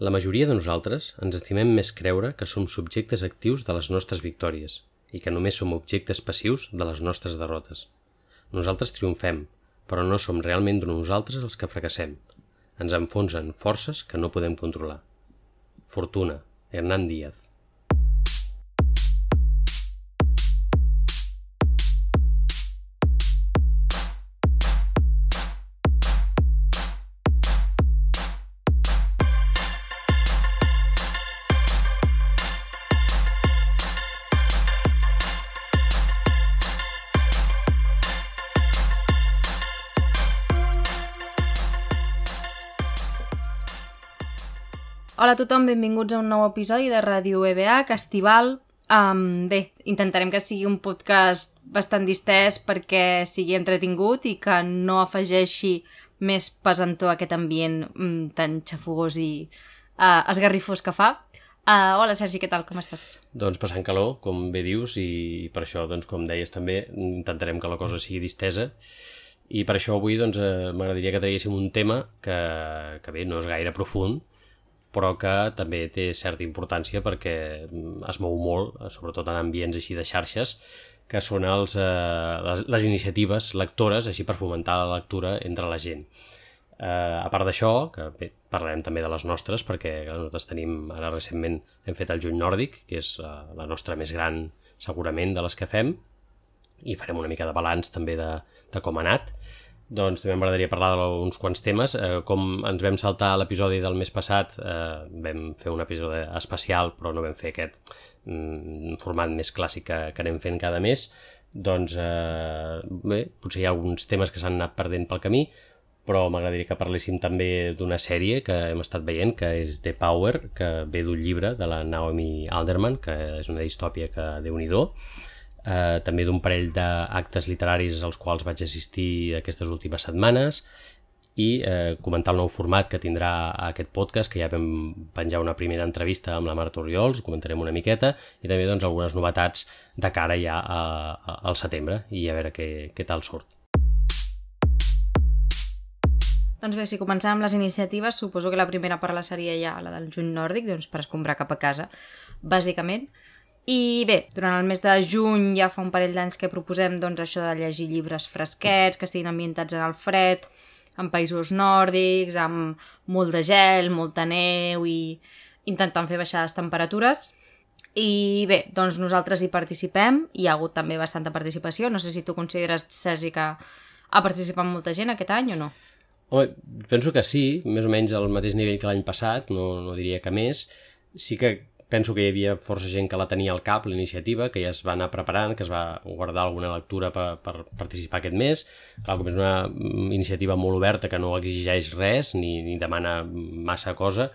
La majoria de nosaltres ens estimem més creure que som subjectes actius de les nostres victòries i que només som objectes passius de les nostres derrotes. Nosaltres triomfem, però no som realment nosaltres els que fracassem. Ens enfonsen forces que no podem controlar. Fortuna, Hernán Díaz. Hola a tothom, benvinguts a un nou episodi de Ràdio EBA, Estival. Um, bé, intentarem que sigui un podcast bastant distès perquè sigui entretingut i que no afegeixi més pesantor a aquest ambient um, tan xafogós i uh, esgarrifós que fa. Uh, hola Sergi, què tal? Com estàs? Doncs passant calor, com bé dius, i per això, doncs, com deies també, intentarem que la cosa sigui distesa i per això avui doncs, eh, m'agradaria que traguéssim un tema que, que bé, no és gaire profund, però que també té certa importància perquè mm, es mou molt, sobretot en ambients així de xarxes, que són els, eh, les, les iniciatives lectores, així per fomentar la lectura entre la gent. Eh, a part d'això, que bé, parlarem també de les nostres, perquè nosaltres tenim, ara recentment hem fet el Juny Nòrdic, que és la, la nostra més gran segurament de les que fem, i farem una mica de balanç també de, de com ha anat doncs també m'agradaria parlar d'uns quants temes. Eh, com ens vam saltar l'episodi del mes passat, eh, vam fer un episodi especial, però no vam fer aquest mm, format més clàssic que, que anem fent cada mes, doncs eh, bé, potser hi ha alguns temes que s'han anat perdent pel camí, però m'agradaria que parléssim també d'una sèrie que hem estat veient, que és The Power, que ve d'un llibre de la Naomi Alderman, que és una distòpia que déu nhi eh, també d'un parell d'actes literaris als quals vaig assistir aquestes últimes setmanes i eh, comentar el nou format que tindrà aquest podcast, que ja vam penjar una primera entrevista amb la Marta Oriols, comentarem una miqueta, i també doncs, algunes novetats de cara ja a, a, al setembre i a veure què, què tal surt. Doncs bé, si comencem amb les iniciatives, suposo que la primera la seria ja la del juny nòrdic, doncs per escombrar cap a casa, bàsicament. I bé, durant el mes de juny ja fa un parell d'anys que proposem doncs, això de llegir llibres fresquets, que estiguin ambientats en el fred, en països nòrdics, amb molt de gel, molta neu i intentant fer baixar les temperatures. I bé, doncs nosaltres hi participem, hi ha hagut també bastanta participació, no sé si tu consideres, Sergi, que ha participat molta gent aquest any o no? Home, penso que sí, més o menys al mateix nivell que l'any passat, no, no diria que més. Sí que penso que hi havia força gent que la tenia al cap, l'iniciativa, que ja es va anar preparant, que es va guardar alguna lectura per, per participar aquest mes. Clar, com és una iniciativa molt oberta que no exigeix res ni, ni demana massa cosa,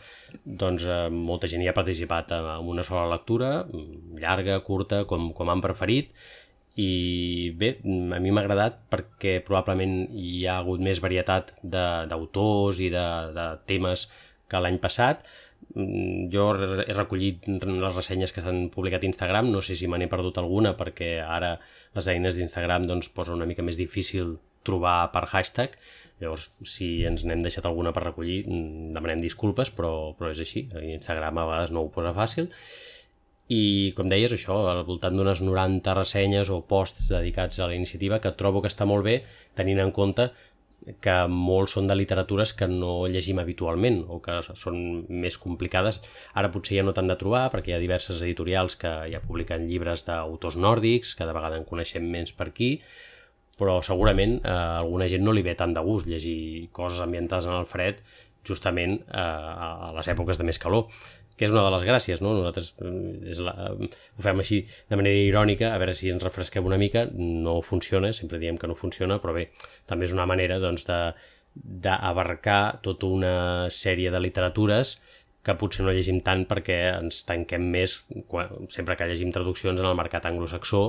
doncs eh, molta gent hi ha participat en una sola lectura, llarga, curta, com, com han preferit, i bé, a mi m'ha agradat perquè probablement hi ha hagut més varietat d'autors i de, de temes que l'any passat, jo he recollit les ressenyes que s'han publicat a Instagram, no sé si me n'he perdut alguna perquè ara les eines d'Instagram doncs, posa una mica més difícil trobar per hashtag, llavors si ens n'hem deixat alguna per recollir mm, demanem disculpes, però, però és així, Instagram a vegades no ho posa fàcil. I com deies això, al voltant d'unes 90 ressenyes o posts dedicats a la iniciativa que trobo que està molt bé tenint en compte que molts són de literatures que no llegim habitualment o que són més complicades. Ara potser ja no t'han de trobar perquè hi ha diverses editorials que ja publiquen llibres d'autors nòrdics, de vegada en coneixem menys per aquí, però segurament eh, alguna gent no li ve tant de gust llegir coses ambientades en el fred justament eh, a les èpoques de més calor que és una de les gràcies, no? Nosaltres eh, és la, ho fem així de manera irònica, a veure si ens refresquem una mica, no funciona, sempre diem que no funciona, però bé, també és una manera doncs, de d'abarcar tota una sèrie de literatures que potser no llegim tant perquè ens tanquem més quan, sempre que llegim traduccions en el mercat anglosaxó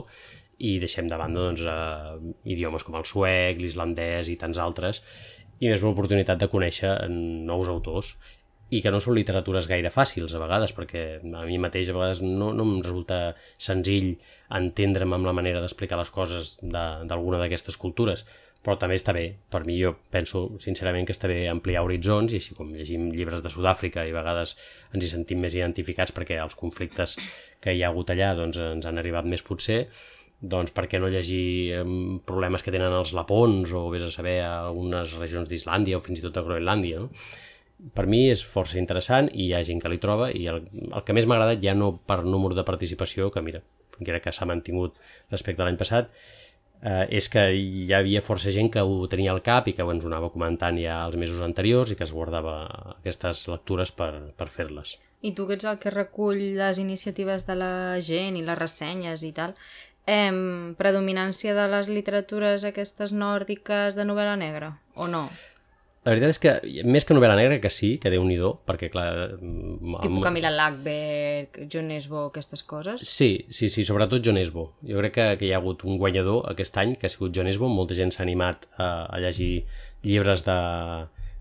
i deixem de banda doncs, eh, idiomes com el suec, l'islandès i tants altres i és una oportunitat de conèixer nous autors i que no són literatures gaire fàcils a vegades, perquè a mi mateix a vegades no, no em resulta senzill entendre'm amb la manera d'explicar les coses d'alguna d'aquestes cultures, però també està bé. Per mi jo penso sincerament que està bé ampliar horitzons i així com llegim llibres de Sud-àfrica i a vegades ens hi sentim més identificats perquè els conflictes que hi ha hagut allà doncs, ens han arribat més potser, doncs per què no llegir problemes que tenen els lapons o vés a saber a algunes regions d'Islàndia o fins i tot a Groenlàndia, no? Per mi és força interessant i hi ha gent que li troba i el, el que més m'ha agradat ja no per número de participació, que mira, crec que s'ha mantingut respecte a l'any passat, eh, és que hi havia força gent que ho tenia al cap i que ens ho anava comentant ja els mesos anteriors i que es guardava aquestes lectures per, per fer-les. I tu que ets el que recull les iniciatives de la gent i les ressenyes i tal, eh, predominància de les literatures aquestes nòrdiques de novel·la negra, o no? La veritat és que, més que novel·la negra, que sí, que déu nhi perquè, clar... Tipo Camila Lackberg, John Esbo, aquestes coses? Sí, sí, sí, sobretot John Esbo. Jo crec que, que hi ha hagut un guanyador aquest any, que ha sigut John Esbo. Molta gent s'ha animat a, a llegir llibres de,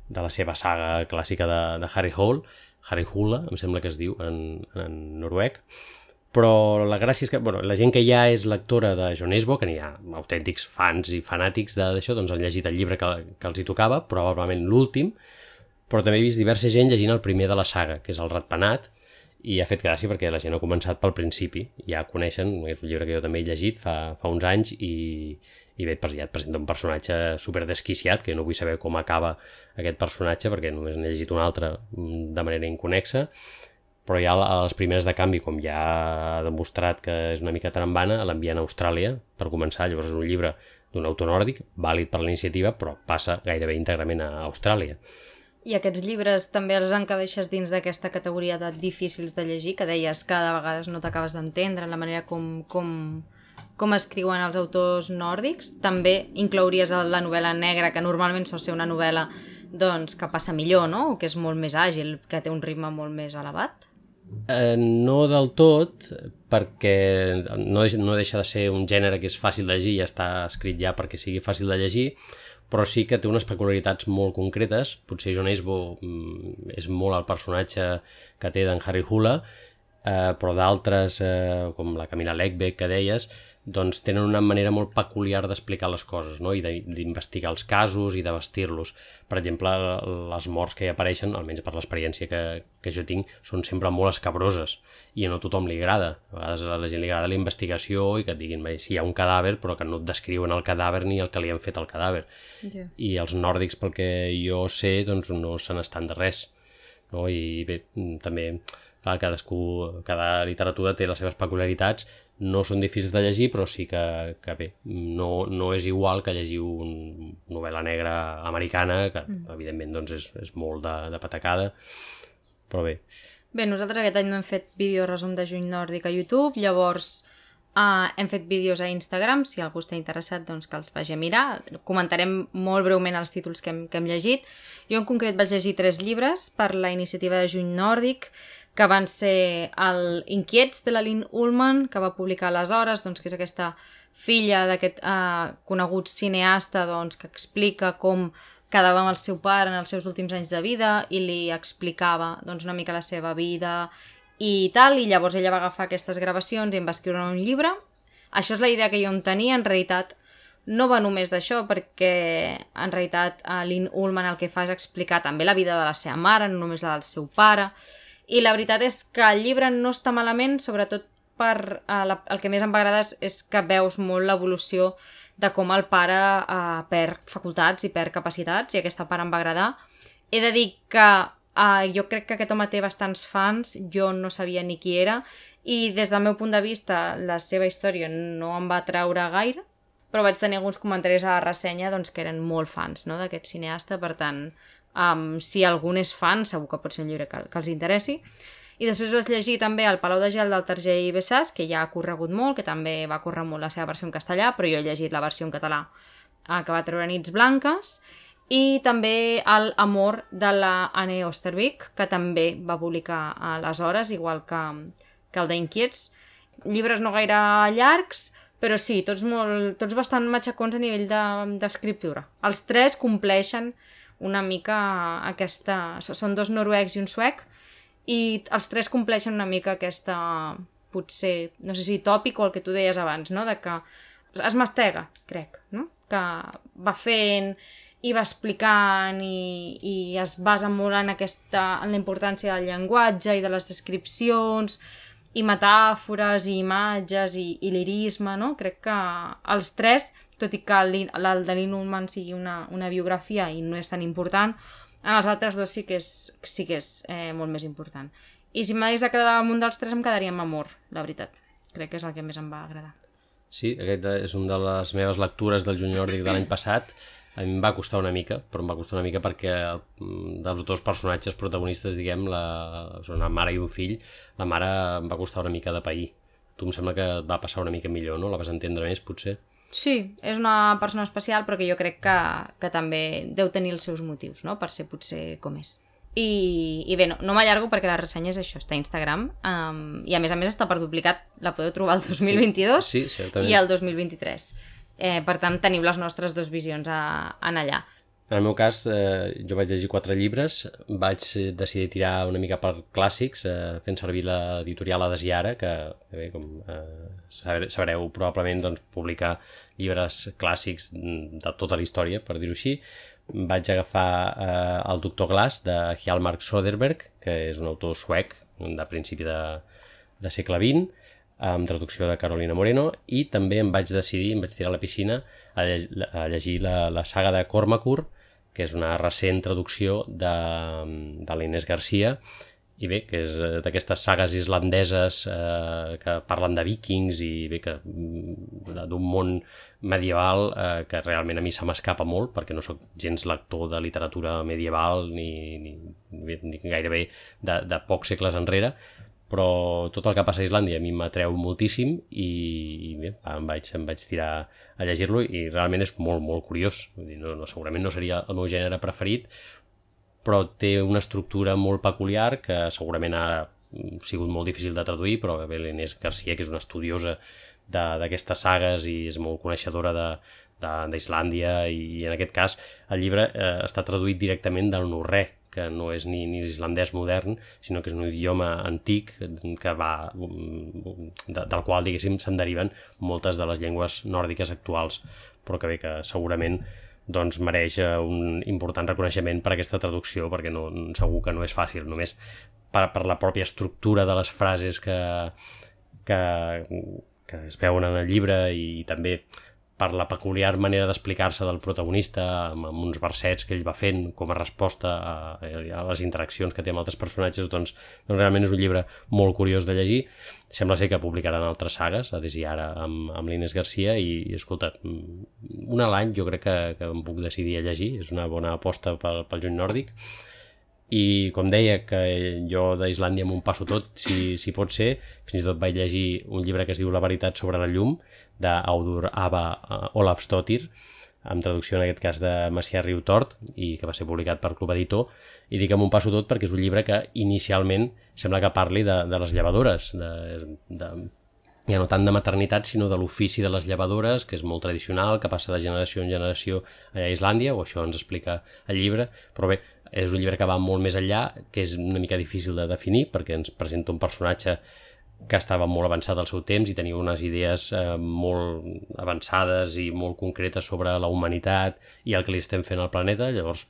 de la seva saga clàssica de, de Harry Hole, Harry Hula, em sembla que es diu en, en noruec, però la gràcia és que bueno, la gent que ja és lectora de John Esbo, que n'hi ha autèntics fans i fanàtics d'això, doncs han llegit el llibre que, que els hi tocava, probablement l'últim, però també he vist diversa gent llegint el primer de la saga, que és el Ratpenat, i ha fet gràcia perquè la gent ha començat pel principi, ja coneixen, és un llibre que jo també he llegit fa, fa uns anys i, i bé, ja et presenta un personatge super desquiciat, que no vull saber com acaba aquest personatge perquè només n'he llegit un altre mm, de manera inconexa, però ja a les primeres de canvi, com ja ha demostrat que és una mica trambana, l'envien a Austràlia per començar. Llavors és un llibre d'un autor nòrdic, vàlid per l'iniciativa, però passa gairebé íntegrament a Austràlia. I aquests llibres també els encabeixes dins d'aquesta categoria de difícils de llegir, que deies que de vegades no t'acabes d'entendre la manera com, com, com escriuen els autors nòrdics. També inclouries la novel·la negra, que normalment sol ser una novel·la doncs, que passa millor, no? o que és molt més àgil, que té un ritme molt més elevat. Eh, no del tot, perquè no, no deixa de ser un gènere que és fàcil de llegir i està escrit ja perquè sigui fàcil de llegir, però sí que té unes peculiaritats molt concretes. Potser John Esbo mm, és molt el personatge que té d'en Harry Hula, eh, però d'altres, eh, com la Camila Leckbeck que deies, doncs tenen una manera molt peculiar d'explicar les coses no? i d'investigar els casos i de vestir-los. Per exemple, les morts que hi apareixen, almenys per l'experiència que, que jo tinc, són sempre molt escabroses i a no tothom li agrada. A vegades a la gent li agrada la investigació i que et diguin si hi ha un cadàver però que no et descriuen el cadàver ni el que li han fet al cadàver. Yeah. I els nòrdics, pel que jo sé, doncs no se n'estan de res. No? I bé, també clar, cadascú, cada literatura té les seves peculiaritats no són difícils de llegir, però sí que, que bé, no, no és igual que llegir una novel·la negra americana, que mm. evidentment doncs, és, és molt de, de patacada, però bé. Bé, nosaltres aquest any no hem fet vídeo resum de juny nòrdic a YouTube, llavors uh, hem fet vídeos a Instagram, si algú està interessat doncs que els vagi a mirar. Comentarem molt breument els títols que hem, que hem llegit. Jo en concret vaig llegir tres llibres per la iniciativa de juny nòrdic, que van ser el Inquiets de la Lynn Ullman, que va publicar aleshores, doncs, que és aquesta filla d'aquest eh, conegut cineasta doncs, que explica com quedava amb el seu pare en els seus últims anys de vida i li explicava doncs, una mica la seva vida i tal, i llavors ella va agafar aquestes gravacions i em va escriure un llibre. Això és la idea que jo en tenia, en realitat no va només d'això, perquè en realitat Lynn Ullman el que fa és explicar també la vida de la seva mare, no només la del seu pare, i la veritat és que el llibre no està malament, sobretot per uh, la, el que més em va agradar és, és que veus molt l'evolució de com el pare uh, perd facultats i perd capacitats, i aquesta part em va agradar. He de dir que uh, jo crec que aquest home té bastants fans, jo no sabia ni qui era, i des del meu punt de vista la seva història no em va atraure gaire, però vaig tenir alguns comentaris a la ressenya doncs, que eren molt fans no, d'aquest cineasta, per tant, Um, si algú és fan, segur que pot ser un llibre que, que els interessi. I després vaig llegir també El Palau de Gel del Targer i Bessàs, que ja ha corregut molt, que també va córrer molt la seva versió en castellà, però jo he llegit la versió en català uh, que va treure Nits Blanques, i també El Amor de la Anne Ostervik, que també va publicar aleshores, igual que, que el d'Inquiets. Llibres no gaire llargs, però sí, tots, molt, tots bastant matxacons a nivell d'escriptura. De, Els tres compleixen una mica aquesta... Són dos noruecs i un suec i els tres compleixen una mica aquesta potser, no sé si tòpic o el que tu deies abans, no? De que es mastega, crec, no? que va fent i va explicant i, i es basa molt en, aquesta, en la importància del llenguatge i de les descripcions i metàfores i imatges i, i lirisme, no? Crec que els tres, tot i que el, de Linneman sigui una, una biografia i no és tan important, en els altres dos sí que és, sí que és eh, molt més important. I si m'hagués de quedar amb un dels tres em quedaria amb Amor, la veritat. Crec que és el que més em va agradar. Sí, aquest és una de les meves lectures del juny nòrdic de l'any passat. A mi em va costar una mica, però em va costar una mica perquè dels dos personatges protagonistes, diguem, la, són una mare i un fill, la mare em va costar una mica de pair. Tu em sembla que et va passar una mica millor, no? La vas entendre més, potser? Sí, és una persona especial, però que jo crec que, que també deu tenir els seus motius, no?, per ser potser com és. I, i bé, no, no m'allargo perquè la ressenya és això, està a Instagram um, i a més a més està per duplicat, la podeu trobar el 2022 sí, sí, i el 2023 eh, per tant teniu les nostres dues visions a, en allà en el meu cas, eh, jo vaig llegir quatre llibres, vaig decidir tirar una mica per clàssics, eh, fent servir l'editorial Adesiara, que, bé, com eh, sabreu, probablement doncs, publicar llibres clàssics de tota la història, per dir-ho així, vaig agafar eh, el Doctor Glass de Hjalmar Soderberg, que és un autor suec de principi de, de segle XX, amb traducció de Carolina Moreno, i també em vaig decidir, em vaig tirar a la piscina a llegir la, la saga de Cormacur, que és una recent traducció de, de l'Inés Garcia, i bé, que és eh, d'aquestes sagues islandeses eh, que parlen de vikings i bé, que mm, d'un món medieval eh, que realment a mi se m'escapa molt perquè no sóc gens lector de literatura medieval ni, ni, ni gairebé de, de pocs segles enrere però tot el que passa a Islàndia a mi m'atreu moltíssim i, i bé, em, vaig, em vaig tirar a llegir-lo i realment és molt, molt curiós. Vull dir, no, no, segurament no seria el meu gènere preferit però té una estructura molt peculiar que segurament ha sigut molt difícil de traduir, però bé, l'Inés Garcia, que és una estudiosa d'aquestes sagues i és molt coneixedora de, d'Islàndia i en aquest cas el llibre eh, està traduït directament del norrè que no és ni, ni islandès modern sinó que és un idioma antic que va de, del qual diguéssim se'n deriven moltes de les llengües nòrdiques actuals. Però que bé que segurament doncs mereix eh, un important reconeixement per aquesta traducció, perquè no, segur que no és fàcil, només per, per la pròpia estructura de les frases que, que, que es veuen en el llibre i també per la peculiar manera d'explicar-se del protagonista amb, amb uns versets que ell va fent com a resposta a, a les interaccions que té amb altres personatges doncs, doncs realment és un llibre molt curiós de llegir. Sembla ser que publicaran altres sagues a des i ara amb, amb l'Inés Garcia i, i escolta, una a l'any jo crec que, que em puc decidir a llegir és una bona aposta pel, pel juny nòrdic. I com deia que jo d'Islàndia m'ho passo tot si, si pot ser, fins i tot vaig llegir un llibre que es diu La veritat sobre la llum d'Audur Ava uh, Olafsdottir amb traducció en aquest cas de Macià Riutort i que va ser publicat per Club Editor. I dic que m'ho passo tot perquè és un llibre que inicialment sembla que parli de, de les llevadores de, de, ja no tant de maternitat sinó de l'ofici de les llevadores que és molt tradicional, que passa de generació en generació a Islàndia, o això ens explica el llibre, però bé, és un llibre que va molt més enllà, que és una mica difícil de definir perquè ens presenta un personatge que estava molt avançat al seu temps i tenia unes idees eh, molt avançades i molt concretes sobre la humanitat i el que li estem fent al planeta, llavors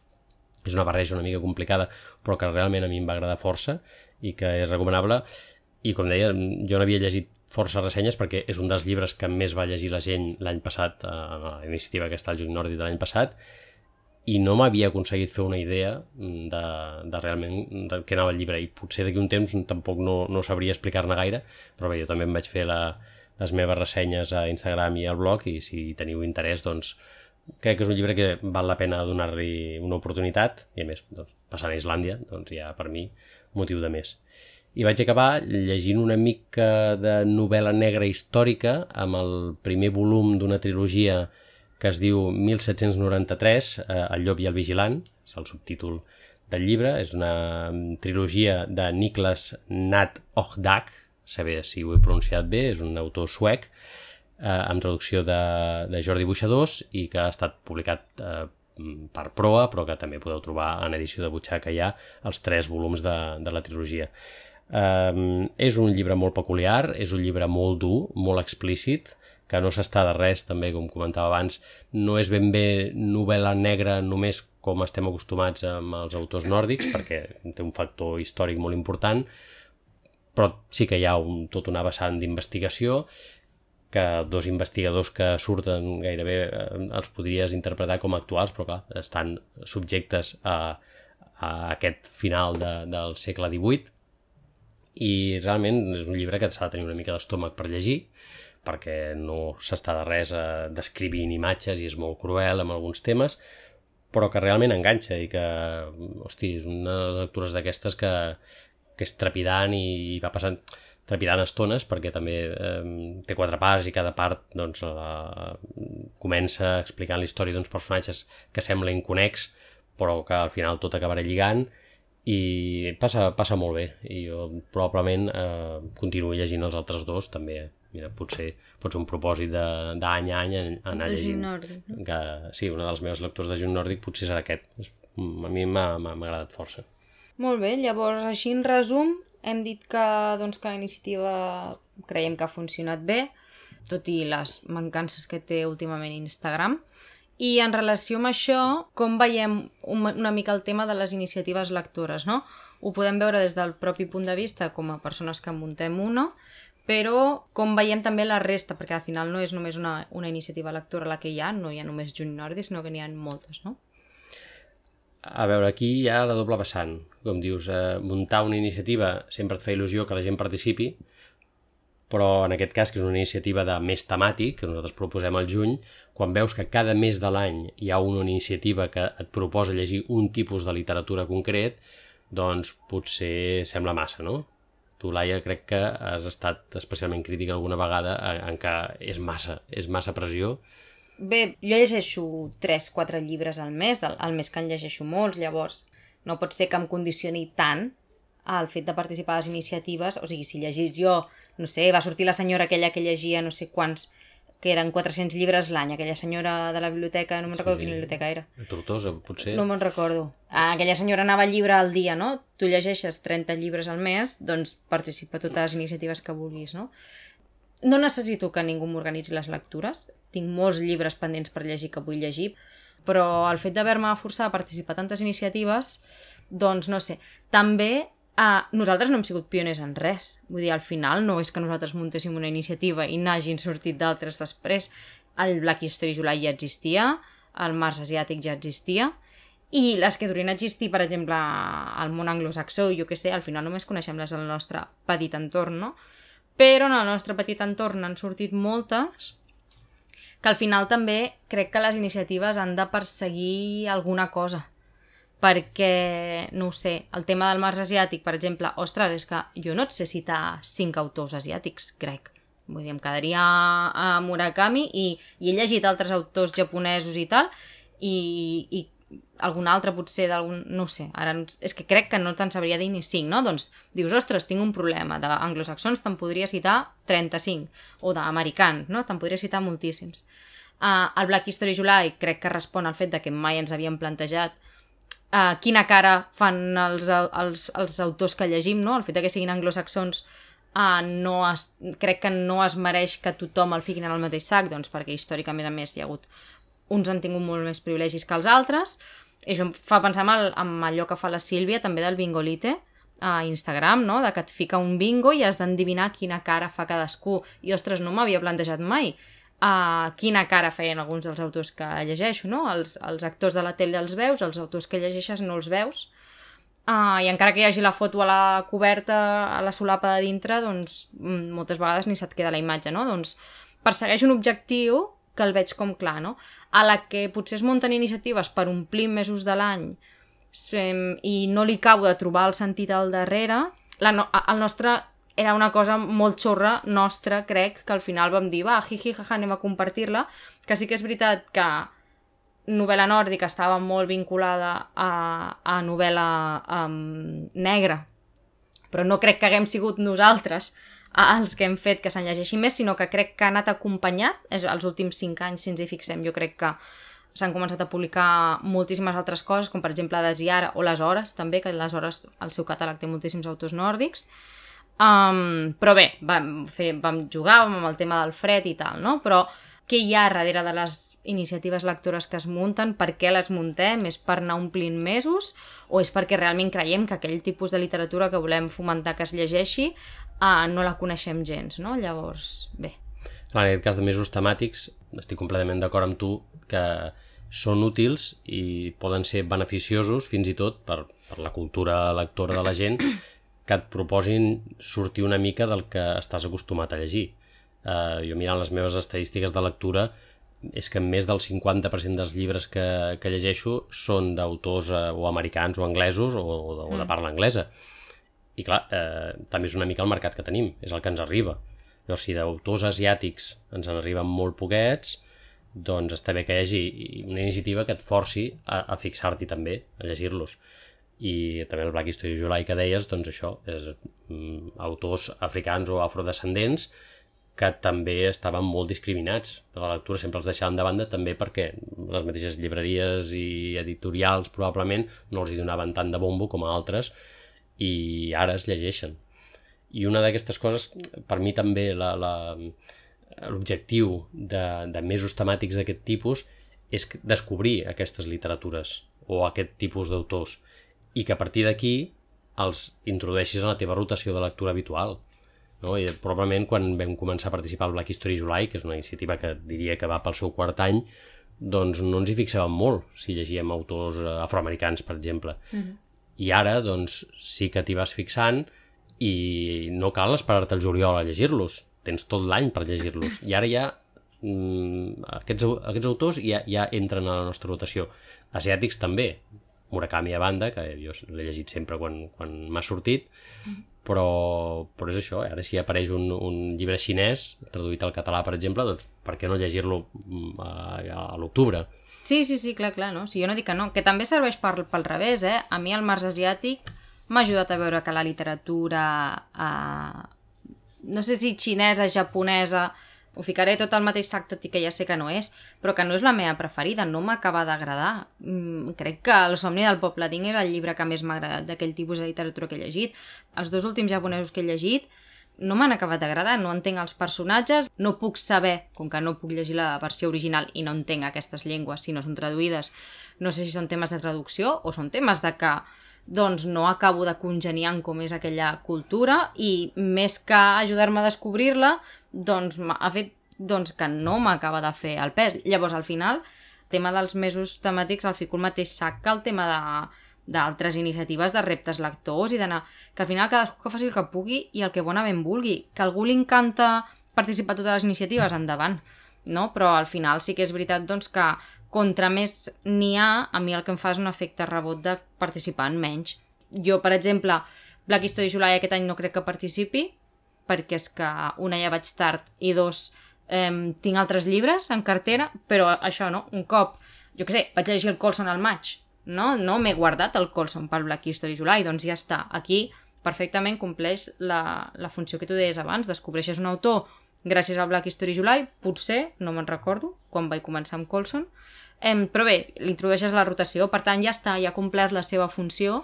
és una barreja una mica complicada però que realment a mi em va agradar força i que és recomanable. I com deia, jo n'havia llegit força ressenyes perquè és un dels llibres que més va llegir la gent l'any passat, a la iniciativa que està al Juny Nòrdic de l'any passat i no m'havia aconseguit fer una idea de, de realment de què anava el llibre. I potser d'aquí un temps tampoc no, no sabria explicar-ne gaire però bé, jo també em vaig fer la, les meves ressenyes a Instagram i al blog i si teniu interès doncs crec que és un llibre que val la pena donar-li una oportunitat. I a més doncs, passant a Islàndia doncs ja per mi motiu de més. I vaig acabar llegint una mica de novel·la negra històrica amb el primer volum d'una trilogia que es diu 1793, eh, El llop i el vigilant, és el subtítol del llibre, és una mm, trilogia de Niklas Nat Ogdag, saber si ho he pronunciat bé, és un autor suec, eh, amb traducció de, de Jordi Buixadors i que ha estat publicat eh, per proa, però que també podeu trobar en edició de butxaca ja els tres volums de, de la trilogia. Um, és un llibre molt peculiar, és un llibre molt dur, molt explícit, que no s'està de res, també, com comentava abans, no és ben bé novel·la negra només com estem acostumats amb els autors nòrdics, perquè té un factor històric molt important, però sí que hi ha un, tot una vessant d'investigació que dos investigadors que surten gairebé eh, els podries interpretar com actuals, però clar, estan subjectes a, a aquest final de, del segle XVIII i realment és un llibre que s'ha de tenir una mica d'estómac per llegir perquè no s'està de res a descrivint imatges i és molt cruel amb alguns temes, però que realment enganxa i que, hosti, és una de les lectures d'aquestes que, que és trepidant i va passant trepidant estones perquè també eh, té quatre parts i cada part doncs, la, comença explicant la història d'uns personatges que sembla inconex però que al final tot acabarà lligant i passa, passa molt bé. I jo probablement eh, continuo llegint els altres dos també mira, potser pot ser un propòsit d'any a any anar De llegint Nòrdic, no? que, sí, una de les meves lectures de Junt Nòrdic potser serà aquest a mi m'ha agradat força Molt bé, llavors així en resum hem dit que, doncs, que la iniciativa creiem que ha funcionat bé, tot i les mancances que té últimament Instagram. I en relació amb això, com veiem un, una mica el tema de les iniciatives lectores, no? Ho podem veure des del propi punt de vista com a persones que en muntem una, però com veiem també la resta, perquè al final no és només una, una iniciativa lectora la que hi ha, no hi ha només Juny Nòrdic, sinó que n'hi ha moltes, no? A veure, aquí hi ha la doble vessant. Com dius, eh, muntar una iniciativa sempre et fa il·lusió que la gent participi, però en aquest cas, que és una iniciativa de més temàtic, que nosaltres proposem al juny, quan veus que cada mes de l'any hi ha una iniciativa que et proposa llegir un tipus de literatura concret, doncs potser sembla massa, no? Tu, Laia, crec que has estat especialment crítica alguna vegada en que és massa, és massa pressió, Bé, jo llegeixo 3-4 llibres al mes, al, al mes que en llegeixo molts, llavors no pot ser que em condicioni tant el fet de participar a les iniciatives, o sigui, si llegís jo, no sé, va sortir la senyora aquella que llegia no sé quants, que eren 400 llibres l'any, aquella senyora de la biblioteca, no me'n recordo quina biblioteca era. Tortosa, potser... No me'n recordo. Ah, aquella senyora anava al llibre al dia, no? Tu llegeixes 30 llibres al mes, doncs participa a totes les iniciatives que vulguis, no? No necessito que ningú m'organitzi les lectures. Tinc molts llibres pendents per llegir que vull llegir, però el fet d'haver-me forçat a participar a tantes iniciatives, doncs no sé. També eh, nosaltres no hem sigut pioners en res. Vull dir, al final no és que nosaltres muntéssim una iniciativa i n'hagin sortit d'altres després. El Black History July ja existia, el Mars Asiàtic ja existia, i les que durien existir, per exemple, al món anglosaxó, jo que sé, al final només coneixem les del nostre petit entorn, no? Però en el nostre petit entorn han sortit moltes que al final també crec que les iniciatives han de perseguir alguna cosa perquè, no ho sé, el tema del Mars asiàtic, per exemple, ostres, és que jo no et sé citar cinc autors asiàtics, crec. Vull dir, em quedaria a Murakami i, i he llegit altres autors japonesos i tal, i, i algun altre potser d'algun... no sé, ara no- és que crec que no te'n sabria dir ni 5, no? Doncs dius, ostres, tinc un problema, d'anglosaxons te'n podria citar 35, o d'americans, no? Te'n podria citar moltíssims. Uh, el Black History July crec que respon al fet de que mai ens havíem plantejat uh, quina cara fan els, els, els autors que llegim, no? El fet que siguin anglosaxons uh, no es, crec que no es mereix que tothom el fiquin en el mateix sac, doncs perquè històricament a més hi ha hagut uns han tingut molt més privilegis que els altres i això em fa pensar en, el, en allò que fa la Sílvia també del bingolite a Instagram, no? de que et fica un bingo i has d'endevinar quina cara fa cadascú i ostres, no m'havia plantejat mai uh, quina cara feien alguns dels autors que llegeixo, no? Els, els actors de la tele els veus, els autors que llegeixes no els veus uh, i encara que hi hagi la foto a la coberta, a la solapa de dintre, doncs mm, moltes vegades ni se't queda la imatge, no? Doncs persegueix un objectiu que el veig com clar, no? A la que potser es munten iniciatives per omplir mesos de l'any i no li acabo de trobar el sentit al darrere, la no el nostre era una cosa molt xorra nostra, crec, que al final vam dir, va, jiji, jaja, anem a compartir-la, que sí que és veritat que novel·la nòrdica estava molt vinculada a, a novel·la um, negra, però no crec que haguem sigut nosaltres els que hem fet que se'n llegeixi més, sinó que crec que ha anat acompanyat, és els últims cinc anys, si ens hi fixem, jo crec que s'han començat a publicar moltíssimes altres coses, com per exemple Desiara o Les Hores, també, que Les Hores, el seu catàleg té moltíssims autors nòrdics, Um, però bé, vam, fer, vam jugar amb el tema del fred i tal, no? Però què hi ha darrere de les iniciatives lectores que es munten, per què les muntem, és per anar omplint mesos o és perquè realment creiem que aquell tipus de literatura que volem fomentar que es llegeixi uh, no la coneixem gens, no? Llavors, bé. En aquest cas de mesos temàtics estic completament d'acord amb tu que són útils i poden ser beneficiosos fins i tot per, per la cultura lectora de la gent que et proposin sortir una mica del que estàs acostumat a llegir eh, jo mirant les meves estadístiques de lectura és que més del 50% dels llibres que, que llegeixo són d'autors eh, o americans o anglesos o, o, de, o de mm. parla anglesa. I clar, eh, també és una mica el mercat que tenim, és el que ens arriba. Llavors, si d'autors asiàtics ens en arriben molt poquets, doncs està bé que hi hagi una iniciativa que et forci a, a fixar-t'hi també, a llegir-los. I també el Black History July que deies, doncs això, és mm, autors africans o afrodescendents que també estaven molt discriminats per la lectura, sempre els deixaven de banda també perquè les mateixes llibreries i editorials probablement no els hi donaven tant de bombo com a altres i ara es llegeixen. I una d'aquestes coses, per mi també l'objectiu de, de mesos temàtics d'aquest tipus és descobrir aquestes literatures o aquest tipus d'autors i que a partir d'aquí els introdueixis en la teva rotació de lectura habitual no? I probablement quan vam començar a participar al Black History July, que és una iniciativa que diria que va pel seu quart any, doncs no ens hi fixàvem molt si llegíem autors eh, afroamericans, per exemple. Uh mhm. -huh. I ara, doncs, sí que t'hi vas fixant i no cal esperar-te el juliol a llegir-los. Tens tot l'any per llegir-los. I ara ja mm, aquests, aquests autors ja, ja entren a la nostra rotació. Asiàtics també. Murakami a banda, que jo l'he llegit sempre quan, quan m'ha sortit, mhm. però, però és això, eh? ara si apareix un, un llibre xinès traduït al català, per exemple, doncs per què no llegir-lo mm, a, a l'octubre? Sí, sí, sí, clar, clar, no? Si jo no dic que no, que també serveix per, pel revés, eh? A mi el març asiàtic m'ha ajudat a veure que la literatura, eh, no sé si xinesa, japonesa, ho ficaré tot al mateix sac, tot i que ja sé que no és, però que no és la meva preferida, no m'acaba d'agradar. Mm, crec que El somni del poble Ding és el llibre que més m'ha agradat d'aquell tipus de literatura que he llegit. Els dos últims japonesos que he llegit no m'han acabat d'agradar, no entenc els personatges, no puc saber, com que no puc llegir la versió original i no entenc aquestes llengües si no són traduïdes, no sé si són temes de traducció o són temes de que doncs no acabo de congeniar en com és aquella cultura i més que ajudar-me a descobrir-la, doncs ha fet doncs, que no m'acaba de fer el pes. Llavors, al final, el tema dels mesos temàtics el fico el mateix sac que el tema de d'altres iniciatives de reptes lectors i d'anar... que al final cadascú que faci el que pugui i el que bonament vulgui. Que algú li encanta participar a totes les iniciatives, endavant. No? Però al final sí que és veritat doncs, que contra més n'hi ha, a mi el que em fa és un efecte rebot de participar en menys. Jo, per exemple, Black History July aquest any no crec que participi, perquè és que una ja vaig tard i dos eh, tinc altres llibres en cartera, però això no, un cop, jo què sé, vaig llegir el Colson al maig, no? No m'he guardat el Colson pel Black History July, doncs ja està. Aquí perfectament compleix la, la funció que tu deies abans, descobreixes un autor gràcies al Black History July, potser, no me'n recordo, quan vaig començar amb Colson, eh, però bé, l'introdueixes a la rotació, per tant ja està, ja ha complert la seva funció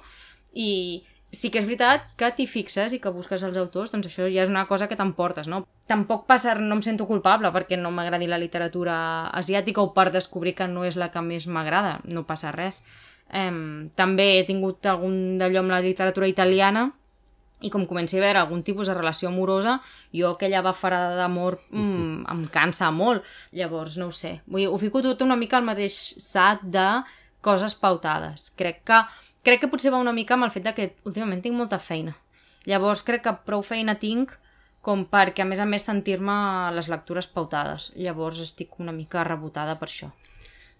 i, sí que és veritat que t'hi fixes i que busques els autors, doncs això ja és una cosa que t'emportes, no? Tampoc passa, no em sento culpable perquè no m'agradi la literatura asiàtica o per descobrir que no és la que més m'agrada, no passa res. Um, també he tingut algun d'allò amb la literatura italiana i com comenci a veure algun tipus de relació amorosa, jo aquella bafarada d'amor mm, em cansa molt. Llavors, no ho sé, vull dir, ho fico tot una mica al mateix sac de coses pautades. Crec que crec que potser va una mica amb el fet de que últimament tinc molta feina. Llavors crec que prou feina tinc com perquè a més a més sentir-me les lectures pautades. Llavors estic una mica rebotada per això.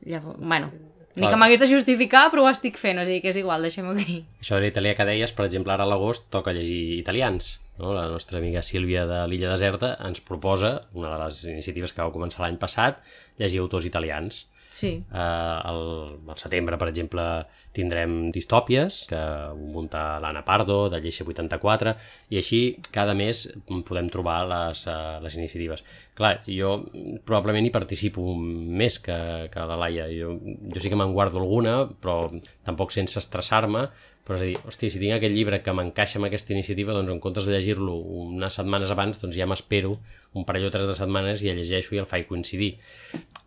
Llavors, bueno, ni que m'hagués de justificar, però ho estic fent, o sigui que és igual, deixem-ho aquí. Això de l'italià que deies, per exemple, ara a l'agost toca llegir italians. No? La nostra amiga Sílvia de l'Illa Deserta ens proposa, una de les iniciatives que va començar l'any passat, llegir autors italians. Sí. Eh, al, al setembre, per exemple, tindrem distòpies, que munta l'Anna Pardo, de Lleixa 84, i així cada mes podem trobar les, uh, les iniciatives. Clar, jo probablement hi participo més que, que la Laia. Jo, jo sí que me'n guardo alguna, però tampoc sense estressar-me, però és a dir, hosti, si tinc aquest llibre que m'encaixa amb aquesta iniciativa, doncs en comptes de llegir-lo unes setmanes abans, doncs ja m'espero un parell o tres de setmanes i el llegeixo i el faig coincidir.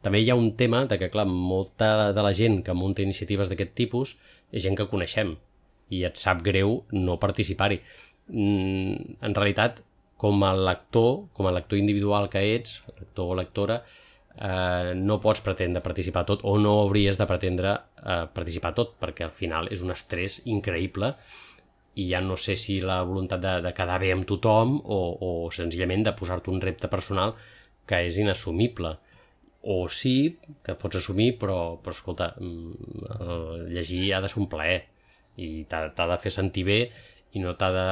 També hi ha un tema de que, clar, molta de la gent que munta iniciatives d'aquest tipus és gent que coneixem i et sap greu no participar-hi. Mm, en realitat, com a lector, com a lector individual que ets, lector o lectora, eh, no pots pretendre participar tot o no hauries de pretendre eh, participar tot perquè al final és un estrès increïble i ja no sé si la voluntat de, de quedar bé amb tothom o, o senzillament de posar-te un repte personal que és inassumible. O sí, que pots assumir però, però escolta, mm, llegir ha de ser un plaer i t'ha de fer sentir bé i no t'ha de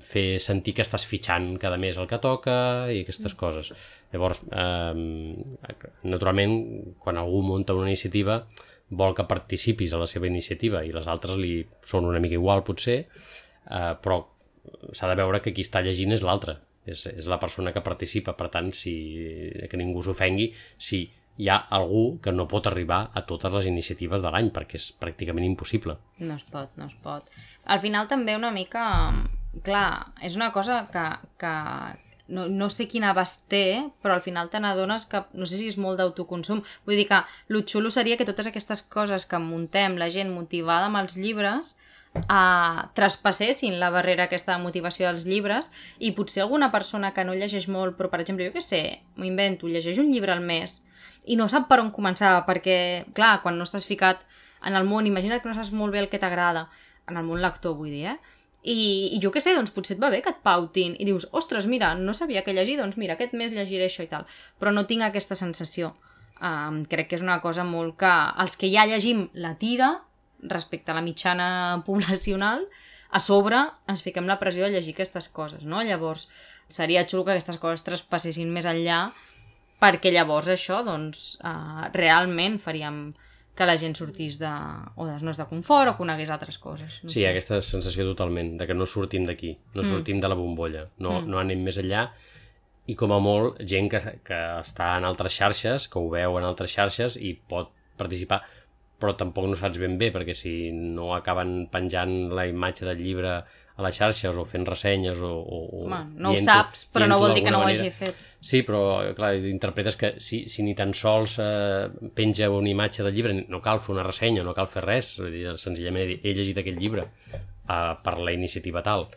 fer sentir que estàs fitxant cada mes el que toca i aquestes coses. Llavors, eh, naturalment, quan algú munta una iniciativa, vol que participis a la seva iniciativa i les altres li són una mica igual, potser, eh, però s'ha de veure que qui està llegint és l'altre, és, és la persona que participa, per tant, si, que ningú s'ofengui si hi ha algú que no pot arribar a totes les iniciatives de l'any, perquè és pràcticament impossible. No es pot, no es pot. Al final també una mica... Clar, és una cosa que, que, no, no sé quin abast té, però al final te n'adones que no sé si és molt d'autoconsum. Vull dir que el xulo seria que totes aquestes coses que muntem, la gent motivada amb els llibres, eh, traspassessin la barrera aquesta de motivació dels llibres i potser alguna persona que no llegeix molt, però per exemple, jo què sé, m'ho invento, llegeix un llibre al mes i no sap per on començar, perquè, clar, quan no estàs ficat en el món, imagina't que no saps molt bé el que t'agrada, en el món lector, vull dir, eh? I, i jo què sé, doncs potser et va bé que et pautin i dius, ostres, mira, no sabia que llegir, doncs mira, aquest mes llegiré això i tal. Però no tinc aquesta sensació. Um, crec que és una cosa molt que els que ja llegim la tira respecte a la mitjana poblacional, a sobre ens fiquem la pressió de llegir aquestes coses, no? Llavors, seria xulo que aquestes coses traspassessin més enllà perquè llavors això, doncs, uh, realment faríem que la gent sortís de, o de zones de confort o conegués altres coses. No sí, sé. aquesta sensació totalment, de que no sortim d'aquí, no mm. sortim de la bombolla, no, mm. no anem més enllà i com a molt gent que, que està en altres xarxes, que ho veu en altres xarxes i pot participar, però tampoc no saps ben bé, perquè si no acaben penjant la imatge del llibre a les xarxes o fent ressenyes o... o Home, no ho saps, però no vol dir que no ho hagi fet. Sí, però clar, interpretes que si, si ni tan sols eh, penja una imatge del llibre, no cal fer una ressenya, no cal fer res, senzillament he llegit aquest llibre eh, per la iniciativa tal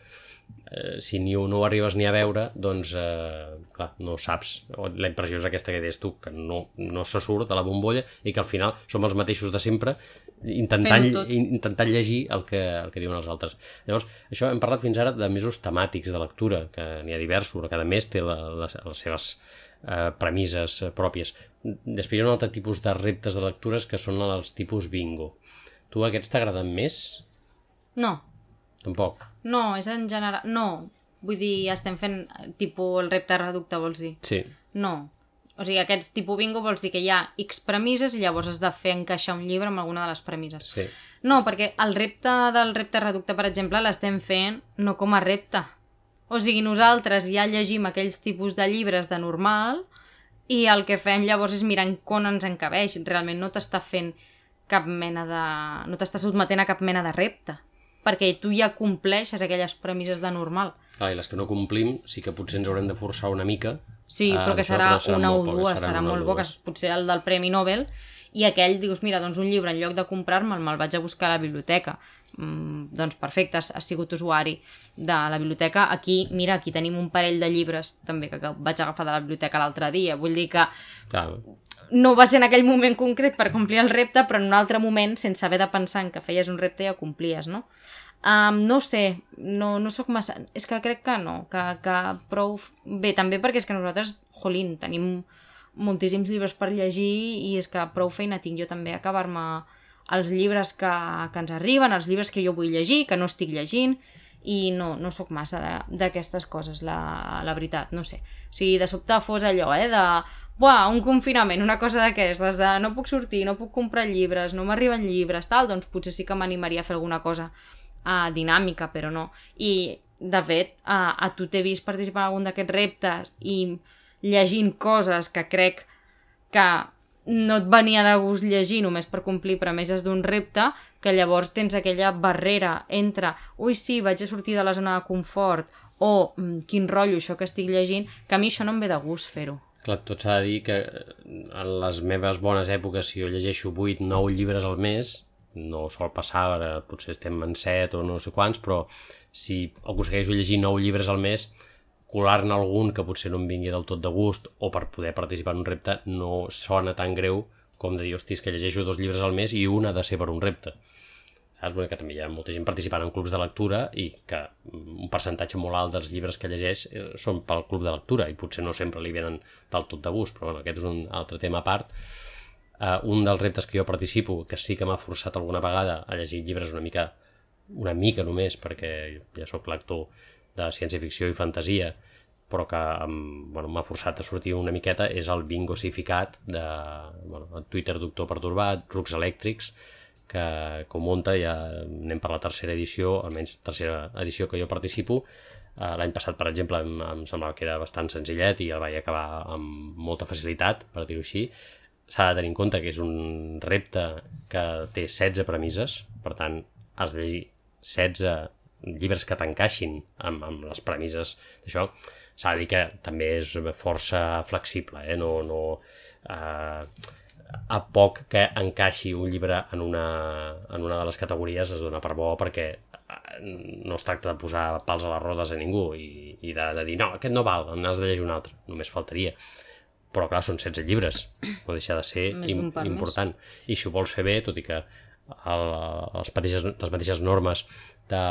eh, si ni no ho arribes ni a veure, doncs, eh, clar, no saps. La impressió és aquesta que deies tu, que no, no se surt de la bombolla i que al final som els mateixos de sempre intentant, intentant llegir el que, el que diuen els altres. Llavors, això hem parlat fins ara de mesos temàtics de lectura, que n'hi ha diversos, cada mes té la, les, les seves eh, premisses eh, pròpies. Després hi ha un altre tipus de reptes de lectures que són els tipus bingo. Tu aquests t'agraden més? No. Tampoc? No, és en general... No, vull dir, estem fent tipus el repte reducte, vols dir? Sí. No. O sigui, aquests tipus bingo vols dir que hi ha X premisses i llavors has de fer encaixar un llibre amb alguna de les premisses. Sí. No, perquè el repte del repte reducte, per exemple, l'estem fent no com a repte. O sigui, nosaltres ja llegim aquells tipus de llibres de normal i el que fem llavors és mirar on ens encabeix. Realment no t'està fent cap mena de... no t'està sotmetent a cap mena de repte perquè tu ja compleixes aquelles premisses de normal. Ah, i les que no complim sí que potser ens haurem de forçar una mica. Sí, però que serà, serà una o dues, serà, serà molt poques, potser el del Premi Nobel, i aquell dius, mira, doncs un llibre en lloc de comprar-me'l me'l vaig a buscar a la biblioteca mm, doncs perfecte, has, has sigut usuari de la biblioteca, aquí mira, aquí tenim un parell de llibres també que, que vaig agafar de la biblioteca l'altre dia, vull dir que Clar. no va ser en aquell moment concret per complir el repte, però en un altre moment, sense haver de pensar en que feies un repte, ja complies, no? Um, no sé, no, no sóc massa... És que crec que no, que, que prou... Bé, també perquè és que nosaltres, jolín, tenim moltíssims llibres per llegir i és que prou feina tinc jo també acabar-me els llibres que, que ens arriben, els llibres que jo vull llegir, que no estic llegint, i no, no sóc massa d'aquestes coses, la, la veritat, no sé. Si de sobte fos allò, eh, de buah, un confinament, una cosa d'aquestes, de no puc sortir, no puc comprar llibres, no m'arriben llibres, tal, doncs potser sí que m'animaria a fer alguna cosa uh, dinàmica, però no. I, de fet, uh, a tu t'he vist participar en algun d'aquests reptes i llegint coses que crec que no et venia de gust llegir només per complir premisses d'un repte, que llavors tens aquella barrera entre ui sí, vaig a sortir de la zona de confort o mm, quin rotllo això que estic llegint, que a mi això no em ve de gust fer-ho. Clar, tot s'ha de dir que en les meves bones èpoques, si jo llegeixo 8, 9 llibres al mes, no sol passar, ara potser estem en 7 o no sé quants, però si aconsegueixo llegir 9 llibres al mes, colar-ne algun que potser no em vingui del tot de gust o per poder participar en un repte no sona tan greu com de dir, hosti, que llegeixo dos llibres al mes i un ha de ser per un repte. Saps? Perquè també hi ha molta gent participant en clubs de lectura i que un percentatge molt alt dels llibres que llegeix eh, són pel club de lectura i potser no sempre li venen del tot de gust, però bueno, aquest és un altre tema a part. Uh, un dels reptes que jo participo, que sí que m'ha forçat alguna vegada a llegir llibres una mica, una mica només, perquè ja sóc lector de ciència-ficció i fantasia, però que bueno, m'ha forçat a sortir una miqueta, és el bingosificat de bueno, Twitter Doctor Perturbat, Rucs Elèctrics, que com munta ja anem per la tercera edició, almenys tercera edició que jo participo. Uh, L'any passat, per exemple, em, em semblava que era bastant senzillet i el vaig acabar amb molta facilitat, per dir-ho així. S'ha de tenir en compte que és un repte que té 16 premisses, per tant, has de llegir 16 llibres que t'encaixin amb, amb les premisses d'això, s'ha de dir que també és força flexible, eh? no, no, eh, a poc que encaixi un llibre en una, en una de les categories es dona per bo perquè eh, no es tracta de posar pals a les rodes a ningú i, i de, de dir, no, aquest no val, n'has de llegir un altre, només faltaria però clar, són 16 llibres no deixa de ser im important més. i si ho vols fer bé, tot i que el, els mateixes, les mateixes normes de,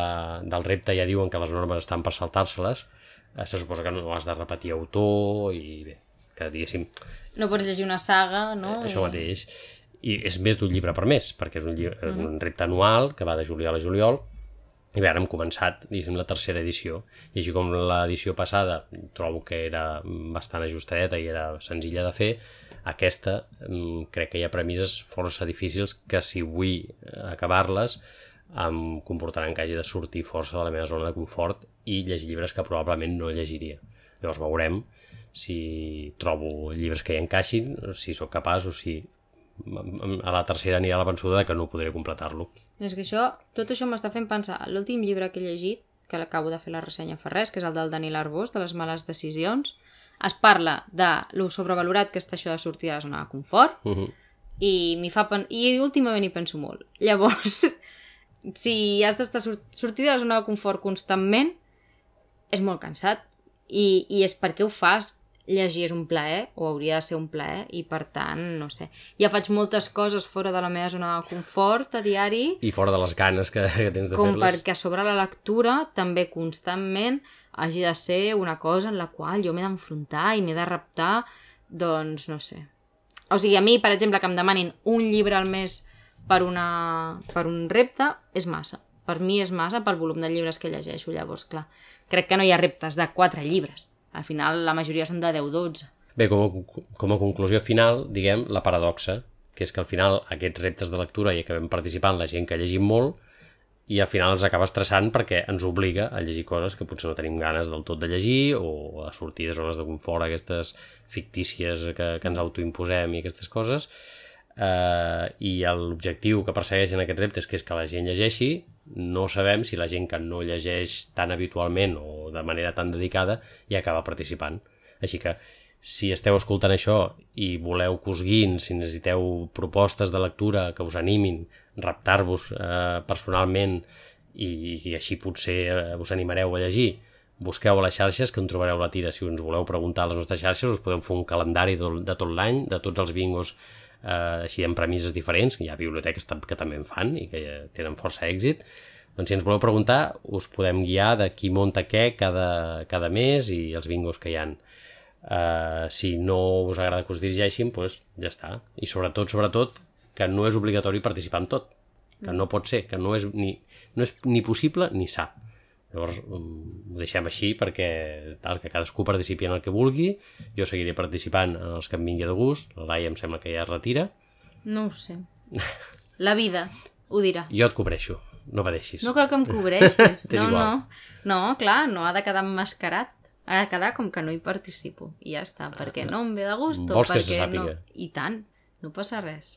del repte ja diuen que les normes estan per saltar-se-les, eh, se suposa que no has de repetir autor i bé, que diguéssim... No pots llegir una saga, no? Eh, això mateix. I és més d'un llibre per mes, perquè és un, llibre, és un repte anual que va de juliol a juliol, i bé, ara hem començat, diguéssim, la tercera edició. I així com l'edició passada trobo que era bastant ajustadeta i era senzilla de fer, aquesta mm, crec que hi ha premisses força difícils que si vull acabar-les em comportaran que hagi de sortir força de la meva zona de confort i llegir llibres que probablement no llegiria. Llavors veurem si trobo llibres que hi encaixin, si sóc capaç o si a la tercera anirà la vençuda que no podré completar-lo. És que això, tot això m'està fent pensar. L'últim llibre que he llegit, que l'acabo de fer la ressenya fa res, que és el del Daniel Arbós, de les males decisions, es parla de lo sobrevalorat que està això de sortir de la zona de confort, uh -huh. i, fa pen... i últimament hi penso molt. Llavors, si has d'estar sortir de la zona de confort constantment, és molt cansat. I, I és perquè ho fas. Llegir és un plaer, o hauria de ser un plaer, i per tant, no sé. Ja faig moltes coses fora de la meva zona de confort a diari. I fora de les ganes que, que tens de fer-les. Com perquè sobre la lectura també constantment hagi de ser una cosa en la qual jo m'he d'enfrontar i m'he de reptar, doncs no sé. O sigui, a mi, per exemple, que em demanin un llibre al mes per, una, per un repte és massa. Per mi és massa pel volum de llibres que llegeixo, llavors, clar. Crec que no hi ha reptes de 4 llibres. Al final, la majoria són de 10-12. Bé, com a, com a conclusió final, diguem, la paradoxa, que és que al final aquests reptes de lectura i acabem participant la gent que llegim molt i al final ens acaba estressant perquè ens obliga a llegir coses que potser no tenim ganes del tot de llegir o a sortir de zones de confort, aquestes fictícies que, que ens autoimposem i aquestes coses eh, i l'objectiu que persegueixen aquests reptes que és que la gent llegeixi no sabem si la gent que no llegeix tan habitualment o de manera tan dedicada hi acaba participant així que si esteu escoltant això i voleu que us guin, si necessiteu propostes de lectura que us animin, reptar-vos eh, personalment i, i així potser eh, us animareu a llegir, busqueu a les xarxes que en trobareu la tira. Si us voleu preguntar a les nostres xarxes us podeu fer un calendari de tot l'any, de tots els bingos eh, així amb premisses diferents, que hi ha biblioteques que també en fan i que tenen força èxit, doncs si ens voleu preguntar us podem guiar de qui munta què cada, cada mes i els bingos que hi han. Uh, si no us agrada que us dirigeixin, doncs ja està. I sobretot, sobretot, que no és obligatori participar en tot. Que no pot ser, que no és ni, no és ni possible ni sa. Llavors mm, ho deixem així perquè tal, que cadascú participi en el que vulgui. Jo seguiré participant en els que em vingui de gust. La Laia em sembla que ja es retira. No ho sé. La vida ho dirà. Jo et cobreixo, no pateixis. No cal que em cobreixis. no, no. No, clar, no ha de quedar emmascarat. Ha de quedar com que no hi participo. I ja està, perquè no em ve de gust Vols o perquè no... I tant, no passa res.